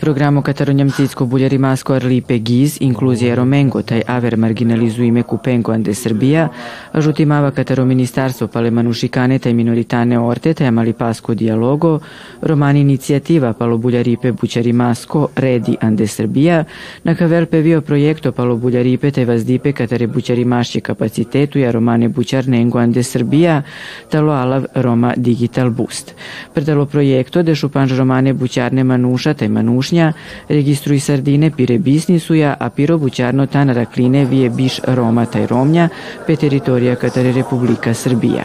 Ando programo Cataronjamcicko buljarimasko Arlipe Giz, inkluzija Romengo, taj aver marginalizuime kupenko ande Srbija, ažutimava Kataro ministarstvo pale manušikane taj minoritane orte, taj amali pasko dialogo, romani inicijativa palo buljaripe bućarimasko redi ande Srbija, na kavelpe vio projekto palo buljaripe taj vazdipe katare bućarimašće kapacitetu ja romane bućarnengo ande Srbija, talo alav Roma Digital Boost. Predalo projekto de šupanž romane bućarne manuša taj manušnja, registruj sardine pire bisnisuja, a piro bućarno tan rakline vije biš Roma taj Romnja, pe teritorija Katare Republika Srbija.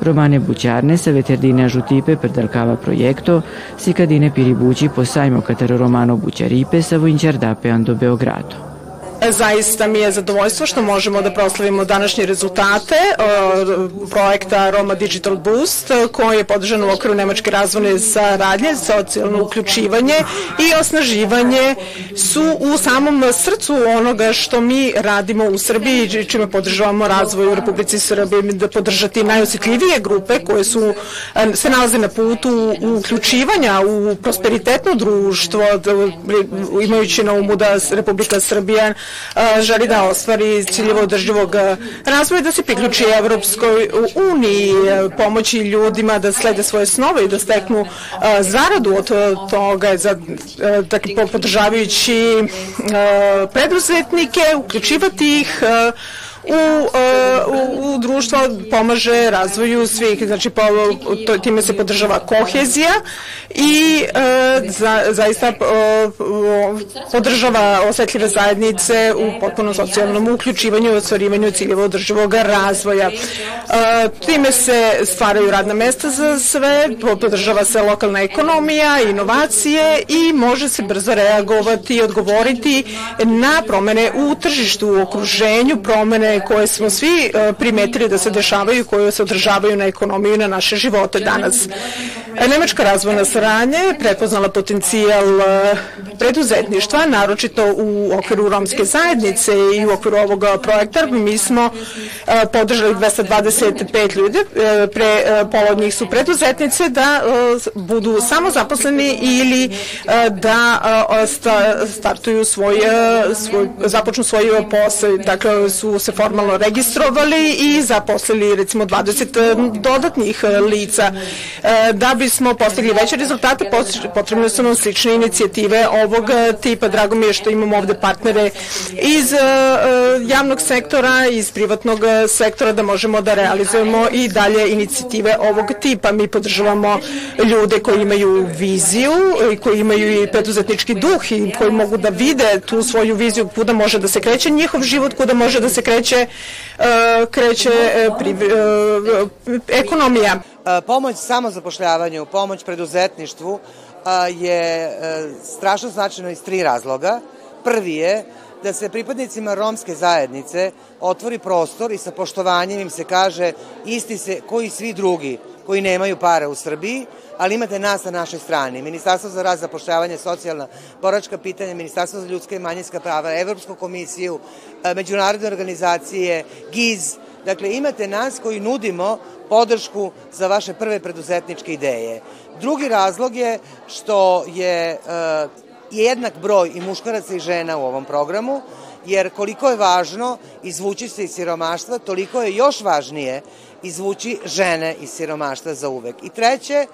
Romane bućarne sa veterdine žutipe predalkava projekto, si kadine piri bući po sajmo Kataro Romano bućaripe sa vojnčardape ando Beogrado. Zaista mi je zadovoljstvo što možemo da proslavimo današnje rezultate projekta Roma Digital Boost koji je podržan u okviru Nemačke razvojne saradnje, socijalno uključivanje i osnaživanje su u samom srcu onoga što mi radimo u Srbiji čime podržavamo razvoj u Republici Srbiji da podržati najosjetljivije grupe koje su se nalaze na putu uključivanja u prosperitetno društvo imajući na umu da Republika Srbija želi da ostvari ciljeva održivog razvoja, da se priključi Evropskoj uniji, pomoći ljudima da slede svoje snove i da steknu zaradu od toga, za, dakle, podržavajući preduzetnike, uključivati ih u, u, u društvo pomaže razvoju svih, znači po, to, time se podržava kohezija i e, za, zaista e, podržava osetljive zajednice u potpuno socijalnom uključivanju i ostvarivanju ciljeva održivog razvoja. E, time se stvaraju radna mesta za sve, podržava se lokalna ekonomija, inovacije i može se brzo reagovati i odgovoriti na promene u tržištu, u okruženju, promene koje smo svi e, primetili da se dešavaju i koje se održavaju na ekonomiju i na naše živote danas. Nemačka razvojna saradnja je prepoznala potencijal e, preduzetništva, naročito u okviru romske zajednice i u okviru ovog projekta. Mi smo e, podržali 225 ljudi, pre, pola od njih su preduzetnice, da budu samo zaposleni ili da startuju svoj, svoj započnu svoj posao. Dakle, su se formalno registrovali i zaposlili recimo 20 dodatnih lica. Da bismo postigli veće rezultate, potrebne su nam slične inicijative ovog tipa. Drago mi je što imamo ovde partnere iz javnog sektora, iz privatnog sektora, da možemo da realizujemo i dalje inicijative ovog tipa. Mi podržavamo ljude koji imaju viziju, koji imaju i preduzetnički duh i koji mogu da vide tu svoju viziju kuda može da se kreće njihov život, kuda može da se kreće kreće, e, pri, e, ekonomija. E, pomoć samozapošljavanju, pomoć preduzetništvu je strašno značajno iz tri razloga. Prvi je da se pripadnicima romske zajednice otvori prostor i sa poštovanjem im se kaže isti se koji svi drugi koji nemaju para u Srbiji, ali imate nas na našoj strani. Ministarstvo za raz, zapošljavanje, socijalna, boračka pitanja, Ministarstvo za ljudska i manjinska prava, Evropsku komisiju, e, međunarodne organizacije, GIZ. Dakle, imate nas koji nudimo podršku za vaše prve preduzetničke ideje. Drugi razlog je što je uh, jednak broj i muškaraca i žena u ovom programu, jer koliko je važno izvući se iz siromaštva, toliko je još važnije izvući žene iz siromaštva za uvek. I treće,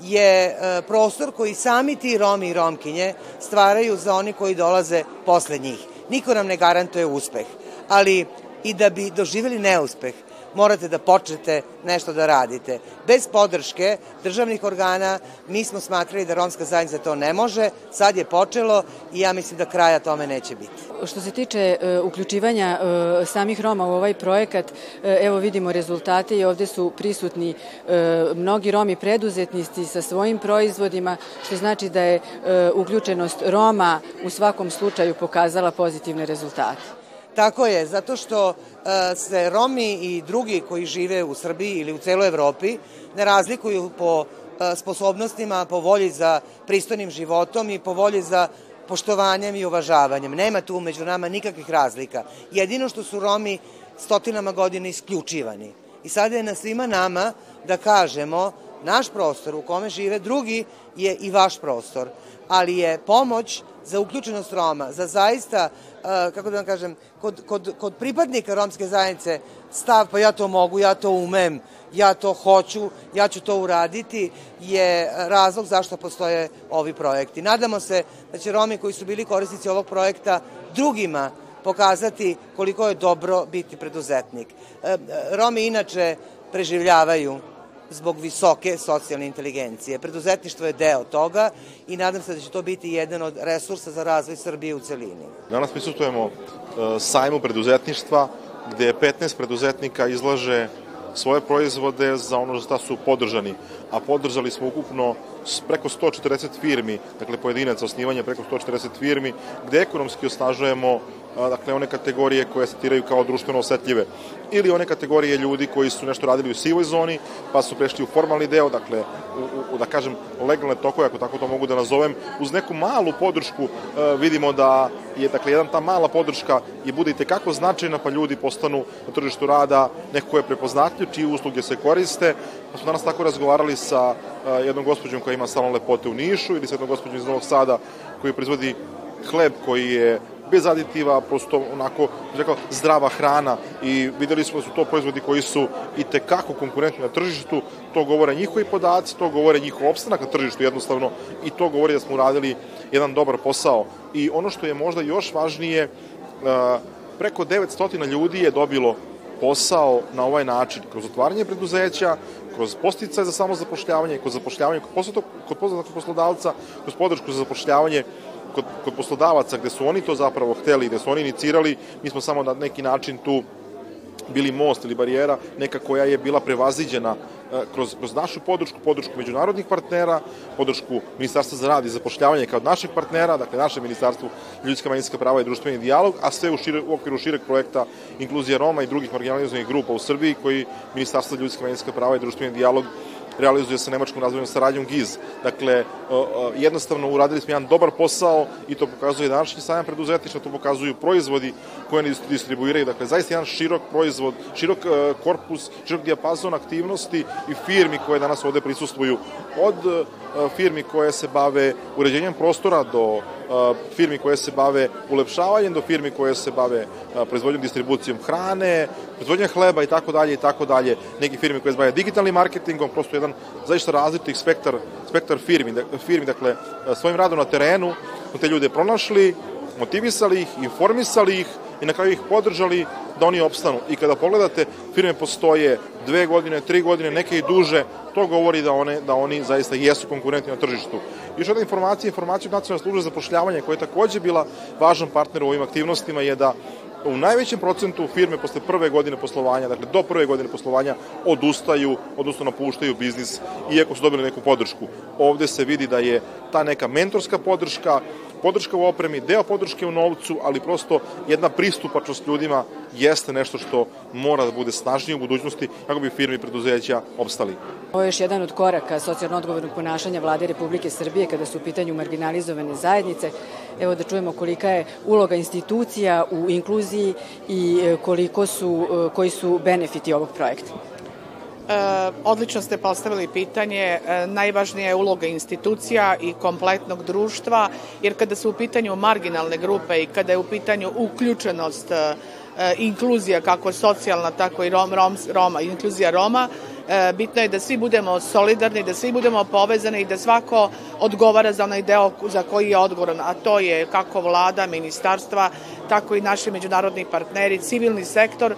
je e, prostor koji sami ti Romi i Romkinje stvaraju za oni koji dolaze posle njih. Niko nam ne garantuje uspeh, ali i da bi doživjeli neuspeh, morate da počnete nešto da radite. Bez podrške državnih organa mi smo smatrali da romska zajednica to ne može, sad je počelo i ja mislim da kraja tome neće biti. Što se tiče uh, uključivanja uh, samih Roma u ovaj projekat, uh, evo vidimo rezultate i ovde su prisutni mnogi Romi preduzetnici sa svojim proizvodima, što znači da je uključenost Roma u svakom slučaju pokazala pozitivne rezultate. Tako je, zato što se Romi i drugi koji žive u Srbiji ili u celoj Evropi ne razlikuju po sposobnostima, po volji za pristojnim životom i po volji za poštovanjem i uvažavanjem. Nema tu među nama nikakvih razlika. Jedino što su Romi stotinama godina isključivani. I sada je na svima nama da kažemo naš prostor u kome žive drugi je i vaš prostor, ali je pomoć za uključenost Roma, za zaista, kako da vam kažem, kod, kod, kod pripadnika romske zajednice stav pa ja to mogu, ja to umem, ja to hoću, ja ću to uraditi, je razlog zašto postoje ovi projekti. Nadamo se da će Romi koji su bili korisnici ovog projekta drugima pokazati koliko je dobro biti preduzetnik. E, Romi inače preživljavaju zbog visoke socijalne inteligencije. Preduzetništvo je deo toga i nadam se da će to biti jedan od resursa za razvoj Srbije u celini. Danas prisutujemo e, sajmu preduzetništva gde 15 preduzetnika izlaže svoje proizvode za ono za su podržani, a podržali smo ukupno preko 140 firmi, dakle pojedinac osnivanje preko 140 firmi, gde ekonomski osnažujemo dakle one kategorije koje se tiraju kao društveno osetljive ili one kategorije ljudi koji su nešto radili u sivoj zoni pa su prešli u formalni deo, dakle u, u da kažem legalne tokove, ako tako to mogu da nazovem, uz neku malu podršku e, vidimo da je dakle jedan ta mala podrška i bude i tekako značajna pa ljudi postanu na tržištu rada neko ko je prepoznatljiv, čiji usluge se koriste. Pa smo danas tako razgovarali sa e, jednom gospođom koja ima salon lepote u Nišu ili sa jednom gospođom iz Novog Sada koji proizvodi hleb koji je bez aditiva, prosto onako, rekao, zdrava hrana i videli smo da su to proizvodi koji su i tekako konkurentni na tržištu, to govore njihovi podaci, to govore njihov opstanak na tržištu jednostavno i to govori da smo uradili jedan dobar posao. I ono što je možda još važnije, preko 900 ljudi je dobilo posao na ovaj način, kroz otvaranje preduzeća, kroz posticaj za samozapošljavanje, kroz zapošljavanje kod, kod poslodavca, kroz podršku za zapošljavanje kod, kod poslodavaca gde su oni to zapravo hteli, gde su oni inicirali, mi smo samo na neki način tu bili most ili barijera, neka koja je bila prevaziđena e, kroz, kroz našu podršku, podršku međunarodnih partnera, podršku Ministarstva za rad i zapošljavanje kao naših partnera, dakle naše Ministarstvo ljudska manjinska prava i društveni dijalog, a sve u, šire, u okviru šireg projekta Inkluzija Roma i drugih marginalizovanih grupa u Srbiji koji Ministarstvo ljudska manjinska prava i društveni dijalog realizuje sa Nemačkom razvojnom saradnjom GIZ. Dakle, jednostavno uradili smo jedan dobar posao i to pokazuje današnji sajam preduzetništva, to pokazuju proizvodi koje ne distribuiraju. Dakle, zaista jedan širok proizvod, širok e, korpus, širok dijapazon aktivnosti i firmi koje danas ovde prisustvuju. Od e, firmi koje se bave uređenjem prostora do firmi koje se bave ulepšavanjem do firmi koje se bave proizvodnjom distribucijom hrane, proizvodnjom hleba i tako dalje i tako dalje. Neki firmi koje bave digitalnim marketingom, prosto jedan zaista različitih spektar, spektar firmi, firmi, dakle svojim radom na terenu smo te ljude pronašli, motivisali ih, informisali ih i na kraju ih podržali da oni opstanu. I kada pogledate, firme postoje dve godine, tri godine, neke i duže, to govori da, one, da oni zaista jesu konkurentni na tržištu. Još jedna informacija, informacija od nacionalne službe za pošljavanje, koja je takođe bila važan partner u ovim aktivnostima, je da u najvećem procentu firme posle prve godine poslovanja, dakle do prve godine poslovanja, odustaju, odnosno napuštaju biznis, iako su dobili neku podršku. Ovde se vidi da je ta neka mentorska podrška, podrška u opremi, deo podrške u novcu, ali prosto jedna pristupačnost ljudima jeste nešto što mora da bude snažnije u budućnosti kako bi firme i preduzeća opstali. Ovo je još jedan od koraka socijalno odgovornog ponašanja vlade Republike Srbije kada su u pitanju marginalizovane zajednice. Evo da čujemo kolika je uloga institucija u inkluziji i e, koliko su, e, koji su benefiti ovog projekta. E, odlično ste postavili pitanje. E, najvažnija je uloga institucija i kompletnog društva, jer kada su u pitanju marginalne grupe i kada je u pitanju uključenost, e, inkluzija kako socijalna, tako i rom, rom, Roma, inkluzija Roma, bitno je da svi budemo solidarni, da svi budemo povezani i da svako odgovara za onaj deo za koji je odgovoran, a to je kako vlada, ministarstva, tako i naši međunarodni partneri, civilni sektor,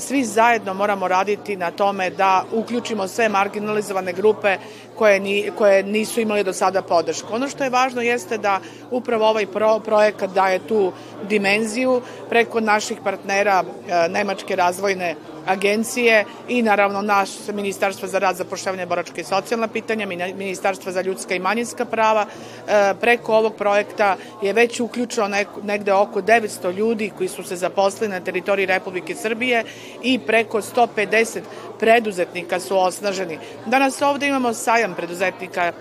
svi zajedno moramo raditi na tome da uključimo sve marginalizovane grupe koje, ni, koje nisu imali do sada podršku. Ono što je važno jeste da upravo ovaj pro, projekat daje tu dimenziju preko naših partnera e, Nemačke razvojne agencije i naravno naš Ministarstvo za rad, zapošljavanje, boračke i socijalna pitanja, Ministarstvo za ljudska i manjinska prava. E, preko ovog projekta je već uključeno negde oko 900 ljudi koji su se zaposlili na teritoriji Republike Srbije i preko 150 preduzetnika su osnaženi. Danas ovde imamo sajam preduzetnika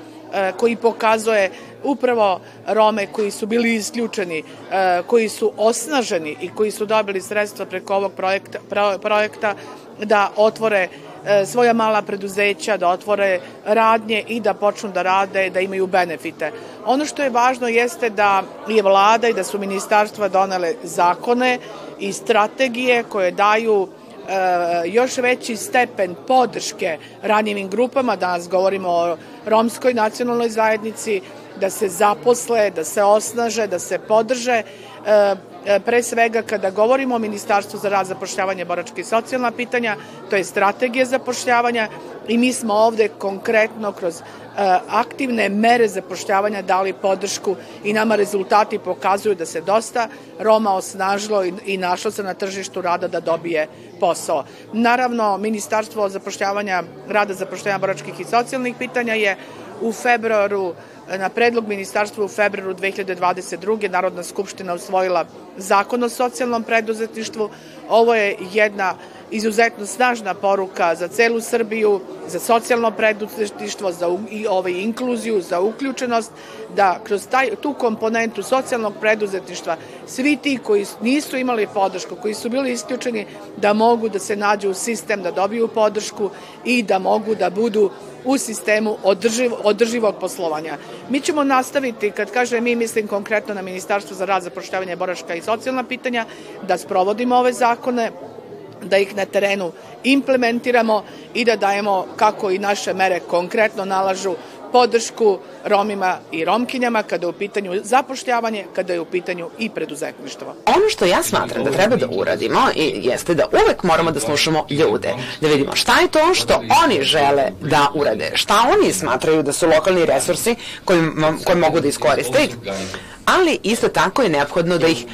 koji pokazuje upravo Rome koji su bili isključeni, e, koji su osnaženi i koji su dobili sredstva preko ovog projekta, projekta da otvore e, svoja mala preduzeća, da otvore radnje i da počnu da rade, da imaju benefite. Ono što je važno jeste da je vlada i da su ministarstva donele zakone i strategije koje daju e, još veći stepen podrške ranjivim grupama, danas govorimo o romskoj nacionalnoj zajednici, da se zaposle, da se osnaže, da se podrže. E, E, pre svega kada govorimo o Ministarstvu za rad, zapošljavanje, boračke i socijalna pitanja, to je strategija zapošljavanja i mi smo ovde konkretno kroz e, aktivne mere zapošljavanja dali podršku i nama rezultati pokazuju da se dosta Roma osnažilo i našlo se na tržištu rada da dobije posao. Naravno, Ministarstvo zapošljavanja, rada, zapošljavanja boračkih i socijalnih pitanja je u februaru Na predlog ministarstva u februaru 2022. Narodna skupština usvojila zakon o socijalnom preduzetništvu. Ovo je jedna izuzetno snažna poruka za celu Srbiju, za socijalno preduzetništvo, za i ovaj inkluziju, za uključenost, da kroz taj, tu komponentu socijalnog preduzetništva svi ti koji nisu imali podršku, koji su bili isključeni, da mogu da se nađu u sistem, da dobiju podršku i da mogu da budu u sistemu održiv, održivog poslovanja. Mi ćemo nastaviti, kad kaže mi, mislim konkretno na Ministarstvo za rad, zapošljavanje, boraška i socijalna pitanja, da sprovodimo ove zakone, da ih na terenu implementiramo i da dajemo, kako i naše mere konkretno nalažu, podršku Romima i Romkinjama kada je u pitanju zapošljavanje, kada je u pitanju i preduzetništvo. Ono što ja smatram da treba da uradimo i jeste da uvek moramo da slušamo ljude, da vidimo šta je to što oni žele da urade, šta oni smatraju da su lokalni resursi koji, koji mogu da iskoriste ali isto tako je neophodno da ih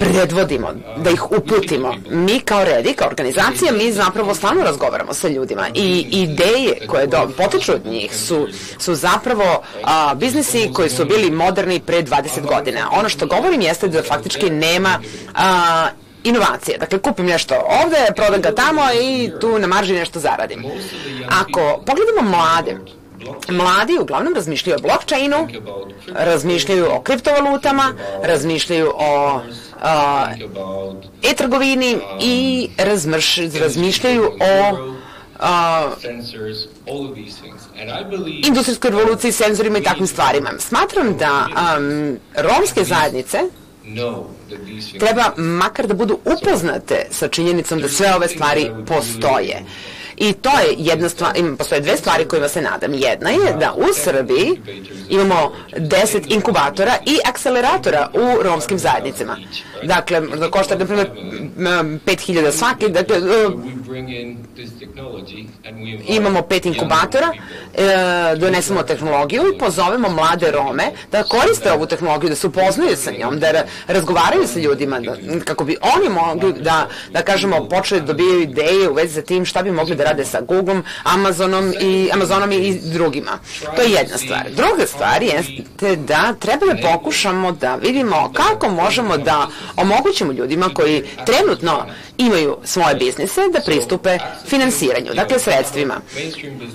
predvodimo, da ih uputimo. Mi kao Redi, kao organizacija, mi zapravo stvarno razgovaramo sa ljudima i ideje koje do, potiču od njih su, su zapravo a, biznisi koji su bili moderni pre 20 godina. Ono što govorim jeste da faktički nema a, inovacije. Dakle, kupim nešto ovde, prodam ga tamo i tu na marži nešto zaradim. Ako pogledamo mlade, Mladi uglavnom razmišljaju o blockchainu, razmišljaju o kriptovalutama, razmišljaju o e-trgovini i razmrš, razmišljaju o industrijskoj revoluciji, senzorima i takvim stvarima. Smatram da um, romske zajednice treba makar da budu upoznate sa činjenicom da sve ove stvari postoje. I to je jedna stvar, ima, postoje dve stvari kojima se nadam. Jedna je da u Srbiji imamo 10 inkubatora i akceleratora u romskim zajednicama. Dakle, da košta, na primjer, 5000 svaki, dakle, imamo pet inkubatora, e, donesemo tehnologiju i pozovemo mlade Rome da koriste ovu tehnologiju, da se upoznaju sa njom, da razgovaraju sa ljudima, da, kako bi oni mogli da, da kažemo, počeli da dobijaju ideje u vezi sa tim šta bi mogli da rade sa Googlom, Amazonom i, Amazonom i drugima. To je jedna stvar. Druga stvar je da treba da pokušamo da vidimo kako možemo da omogućimo ljudima koji trenutno imaju svoje biznise da pristupe finansiranju, dakle sredstvima.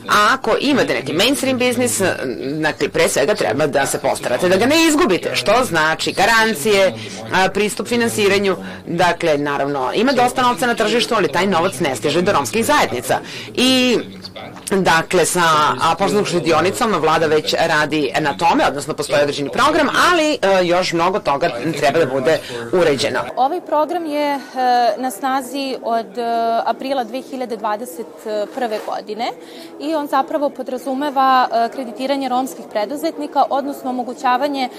A ako imate neki mainstream biznis, dakle pre svega treba da se postarate da ga ne izgubite, što znači garancije, pristup finansiranju, dakle naravno ima dosta novca na tržištu, ali taj novac ne stiže do romskih zajednica. I Dakle, sa poslovnom štedionicom vlada već radi na tome, odnosno postoji određeni program, ali e, još mnogo toga treba da bude uređeno. Ovaj program je e, na snazi od e, aprila 2021. godine i on zapravo podrazumeva kreditiranje romskih preduzetnika, odnosno omogućavanje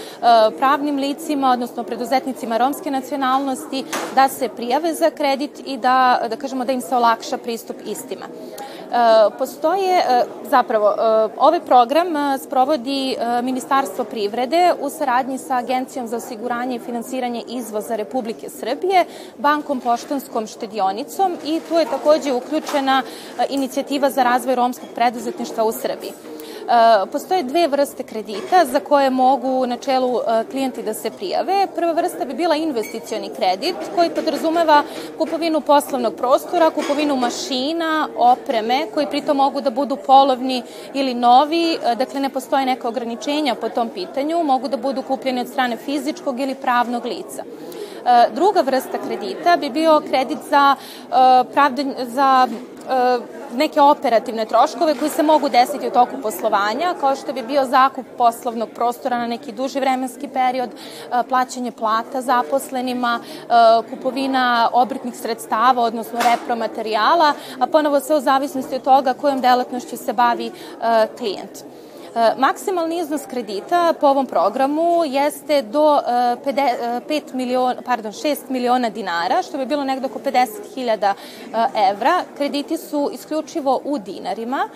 pravnim licima, odnosno preduzetnicima romske nacionalnosti da se prijave za kredit i da, da kažemo da im se olakša pristup istima. E, postoje, e, zapravo, e, ovaj program sprovodi Ministarstvo privrede u saradnji sa Agencijom za osiguranje i finansiranje izvoza Republike Srbije, Bankom Poštanskom štedionicom i tu je takođe uključena inicijativa za razvoj romskog preduzetništva u Srbiji. E, postoje dve vrste kredita za koje mogu u načelu e, klijenti da se prijave. Prva vrsta bi bila investicioni kredit koji podrazumeva kupovinu poslovnog prostora, kupovinu mašina, opreme koji pritom mogu da budu polovni ili novi, e, dakle ne postoje neka ograničenja po tom pitanju, mogu da budu kupljeni od strane fizičkog ili pravnog lica. Druga vrsta kredita bi bio kredit za, za neke operativne troškove koji se mogu desiti u toku poslovanja, kao što bi bio zakup poslovnog prostora na neki duži vremenski period, plaćanje plata zaposlenima, kupovina obrtnih sredstava, odnosno repromaterijala, a ponovo sve u zavisnosti od toga kojom delatnošću se bavi klijent. E, maksimalni iznos kredita po ovom programu jeste do 5 e, miliona, pardon, 6 miliona dinara, što bi bilo negde oko 50.000 e, evra. Krediti su isključivo u dinarima.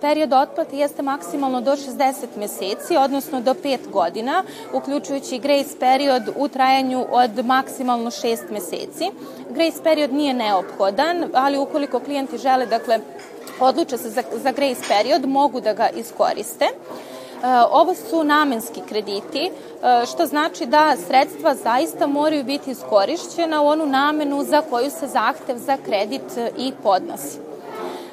Period otplate jeste maksimalno do 60 meseci, odnosno do 5 godina, uključujući grace period u trajanju od maksimalno 6 meseci. Grace period nije neophodan, ali ukoliko klijenti žele, dakle, odluče se za, za grace period, mogu da ga iskoriste. E, ovo su namenski krediti, e, što znači da sredstva zaista moraju biti iskorišćena u onu namenu za koju se zahtev za kredit i podnosi.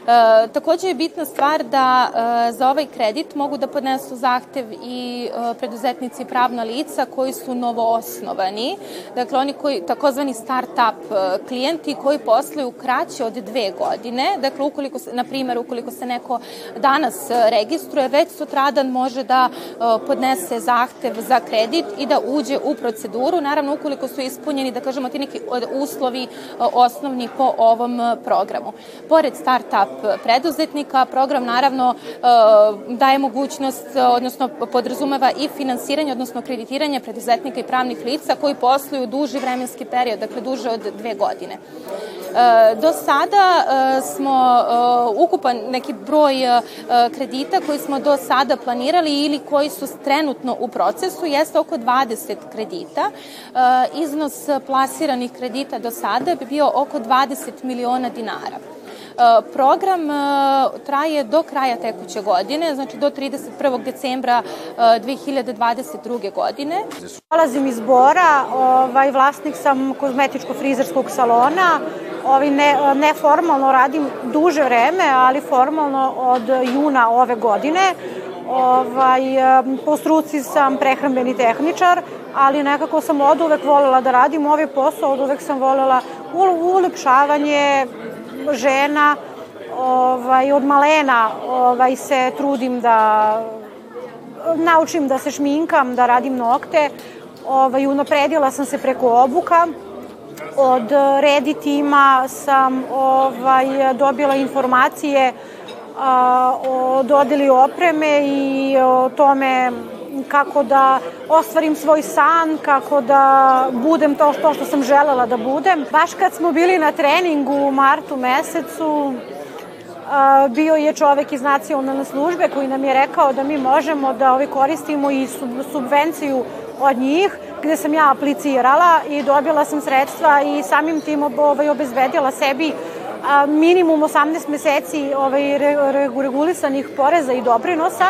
E, takođe je bitna stvar da e, za ovaj kredit mogu da podnesu zahtev i e, preduzetnici pravna lica koji su novoosnovani, dakle oni koji, takozvani start-up e, klijenti koji posluju kraće od dve godine, dakle ukoliko se, na primjer, ukoliko se neko danas registruje, već sutradan može da e, podnese zahtev za kredit i da uđe u proceduru, naravno ukoliko su ispunjeni, da kažemo, ti neki uslovi e, osnovni po ovom programu. Pored start-up preduzetnika. Program naravno e, daje mogućnost, odnosno podrazumeva i finansiranje, odnosno kreditiranje preduzetnika i pravnih lica koji posluju duži vremenski period, dakle duže od dve godine. E, do sada e, smo ukupan neki broj kredita koji smo do sada planirali ili koji su trenutno u procesu jeste oko 20 kredita. Iznos plasiranih kredita do sada bi bio oko 20 miliona dinara. E, program e, traje do kraja tekuće godine, znači do 31. decembra 2022. E, godine. Dolazim iz Bora, ovaj, vlasnik sam kozmetičko-frizerskog salona, ovaj, ne, neformalno radim duže vreme, ali formalno od juna ove godine. Ovaj, po struci sam prehrambeni tehničar, ali nekako sam od uvek volela da radim ovaj posao, od uvek sam volela ulepšavanje, žena, ovaj, od malena ovaj, se trudim da naučim da se šminkam, da radim nokte. Ovaj, unapredila sam se preko obuka. Od Redi tima sam ovaj, dobila informacije a, o dodeli opreme i o tome kako da ostvarim svoj san, kako da budem to što, što sam želela da budem. Baš kad smo bili na treningu u martu mesecu, bio je čovek iz nacionalne službe koji nam je rekao da mi možemo da ovaj koristimo i subvenciju od njih, gde sam ja aplicirala i dobila sam sredstva i samim tim ovaj, obezbedila sebi minimum 18 meseci ovaj, regulisanih poreza i doprinosa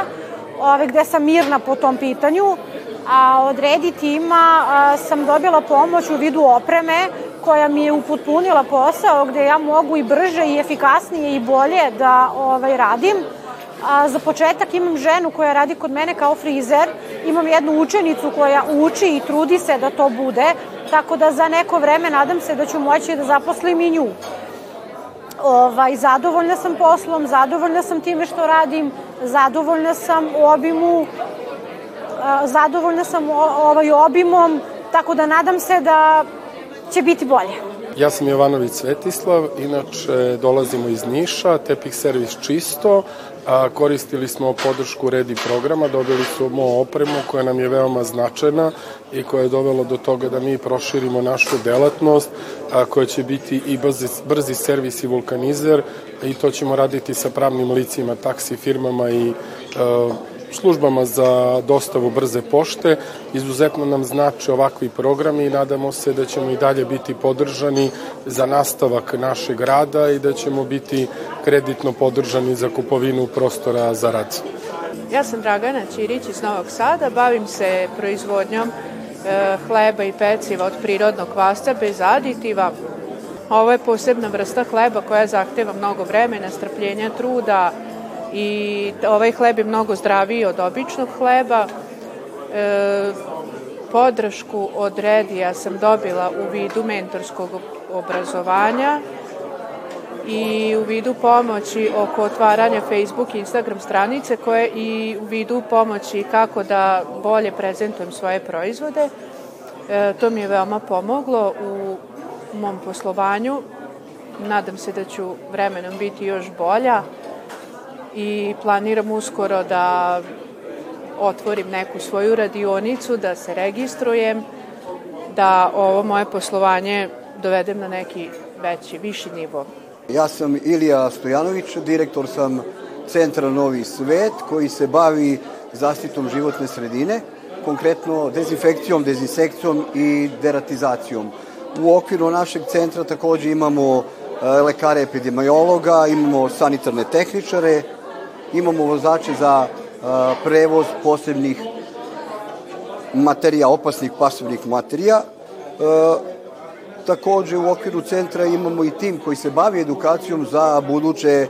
ove, gde sam mirna po tom pitanju, a od Redi tima a, sam dobila pomoć u vidu opreme koja mi je upotpunila posao gde ja mogu i brže i efikasnije i bolje da ovaj, radim. A, za početak imam ženu koja radi kod mene kao frizer, imam jednu učenicu koja uči i trudi se da to bude, tako da za neko vreme nadam se da ću moći da zaposlim i nju. Ovaj, zadovoljna sam poslom, zadovoljna sam time što radim, zadovoljna sam u obimu, zadovoljna sam ovaj obimom, tako da nadam se da će biti bolje. Ja sam Jovanović Svetislav, inače dolazimo iz Niša, tepih servis čisto, a, koristili smo podršku redi programa, dobili smo opremu koja nam je veoma značajna i koja je dovela do toga da mi proširimo našu delatnost, a, koja će biti i brzi, brzi servis i vulkanizer i to ćemo raditi sa pravnim licima, taksi firmama i a, službama za dostavu brze pošte. Izuzetno nam znači ovakvi programi i nadamo se da ćemo i dalje biti podržani za nastavak našeg rada i da ćemo biti kreditno podržani za kupovinu prostora za rad. Ja sam Dragana Ćirić iz Novog Sada, bavim se proizvodnjom e, hleba i peciva od prirodnog kvasca bez aditiva. Ovo je posebna vrsta hleba koja zahteva mnogo vremena, strpljenja, truda, i ovaj hleb je mnogo zdraviji od običnog hleba. E, podršku od Redija sam dobila u vidu mentorskog obrazovanja i u vidu pomoći oko otvaranja Facebook i Instagram stranice koje i u vidu pomoći kako da bolje prezentujem svoje proizvode. E, to mi je veoma pomoglo u mom poslovanju. Nadam se da ću vremenom biti još bolja i planiram uskoro da otvorim neku svoju radionicu, da se registrujem, da ovo moje poslovanje dovedem na neki veći, viši nivo. Ja sam Ilija Stojanović, direktor sam Centra Novi Svet koji se bavi zaštitom životne sredine, konkretno dezinfekcijom, dezinsekcijom i deratizacijom. U okviru našeg centra takođe imamo e, lekare epidemiologa, imamo sanitarne tehničare, imamo vozače za e, prevoz posebnih materija, opasnih pasivnih materija. E, Takođe u okviru centra imamo i tim koji se bavi edukacijom za buduće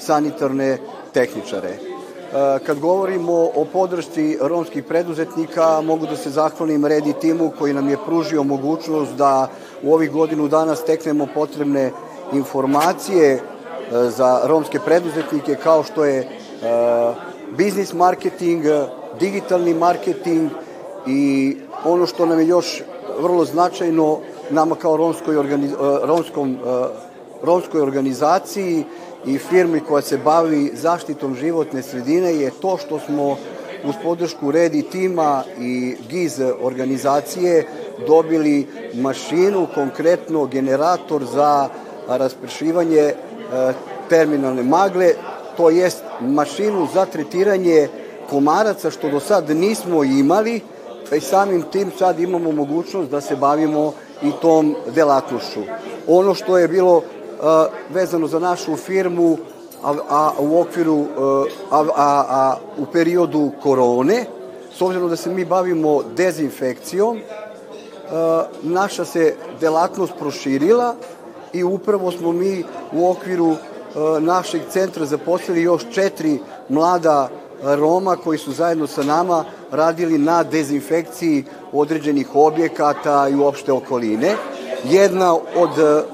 sanitarne tehničare. E, kad govorimo o podršci romskih preduzetnika, mogu da se zahvalim Redi timu koji nam je pružio mogućnost da u ovih godinu dana steknemo potrebne informacije e, za romske preduzetnike kao što je biznis marketing, digitalni marketing i ono što nam je još vrlo značajno nama kao romskoj, organiz, e, romskom, e, romskoj organizaciji i firmi koja se bavi zaštitom životne sredine je to što smo uz podršku Redi tima i GIZ organizacije dobili mašinu, konkretno generator za raspršivanje e, terminalne magle, to jest mašinu za tretiranje komaraca, što do sad nismo imali, i samim tim sad imamo mogućnost da se bavimo i tom delatnošću. Ono što je bilo vezano za našu firmu, a, a u okviru, a, a, a u periodu korone, s obzirom da se mi bavimo dezinfekcijom, naša se delatnost proširila i upravo smo mi u okviru našeg centra zaposlili još četiri mlada Roma koji su zajedno sa nama radili na dezinfekciji određenih objekata i uopšte okoline. Jedna od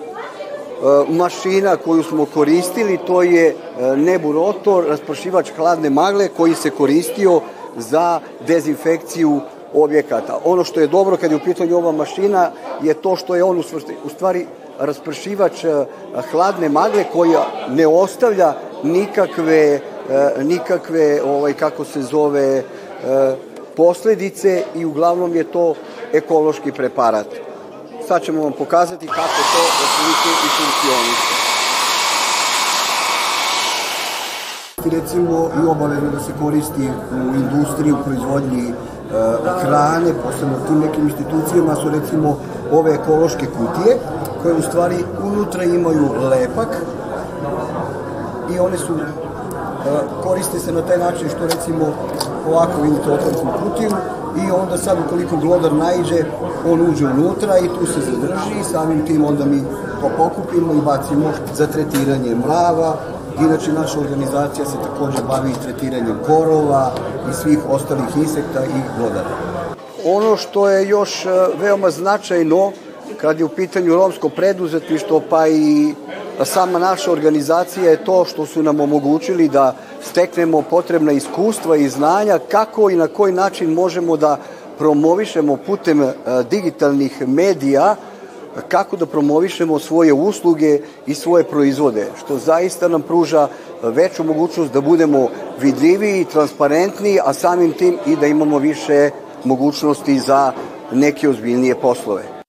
mašina koju smo koristili to je e, neburotor, raspršivač hladne magle koji se koristio za dezinfekciju objekata. Ono što je dobro kad je u pitanju ova mašina je to što je on u stvari raspršivač e, hladne magle koja ne ostavlja nikakve nikakve, ovaj, kako se zove, posledice i uglavnom je to ekološki preparat. Sad ćemo vam pokazati kako to otprilike i funkcioniše. Recimo i obavezno da se koristi u industriji, u proizvodnji e, hrane, posebno tim nekim institucijama su recimo ove ekološke kutije koje u stvari unutra imaju lepak i one su koriste se na taj način što recimo ovako vidite otvorili smo kutiju i onda sad ukoliko glodar najđe on uđe unutra i tu se zadrži i samim tim onda mi to pokupimo i bacimo za tretiranje mrava Inače, naša organizacija se takođe bavi tretiranjem korova i svih ostalih insekta i glodara. Ono što je još e, veoma značajno kad je u pitanju romsko preduzetništvo pa i sama naša organizacija je to što su nam omogućili da steknemo potrebna iskustva i znanja kako i na koji način možemo da promovišemo putem e, digitalnih medija kako da promovišemo svoje usluge i svoje proizvode, što zaista nam pruža veću mogućnost da budemo vidljiviji transparentniji, a samim tim i da imamo više mogućnosti za neke ozbiljnije poslove.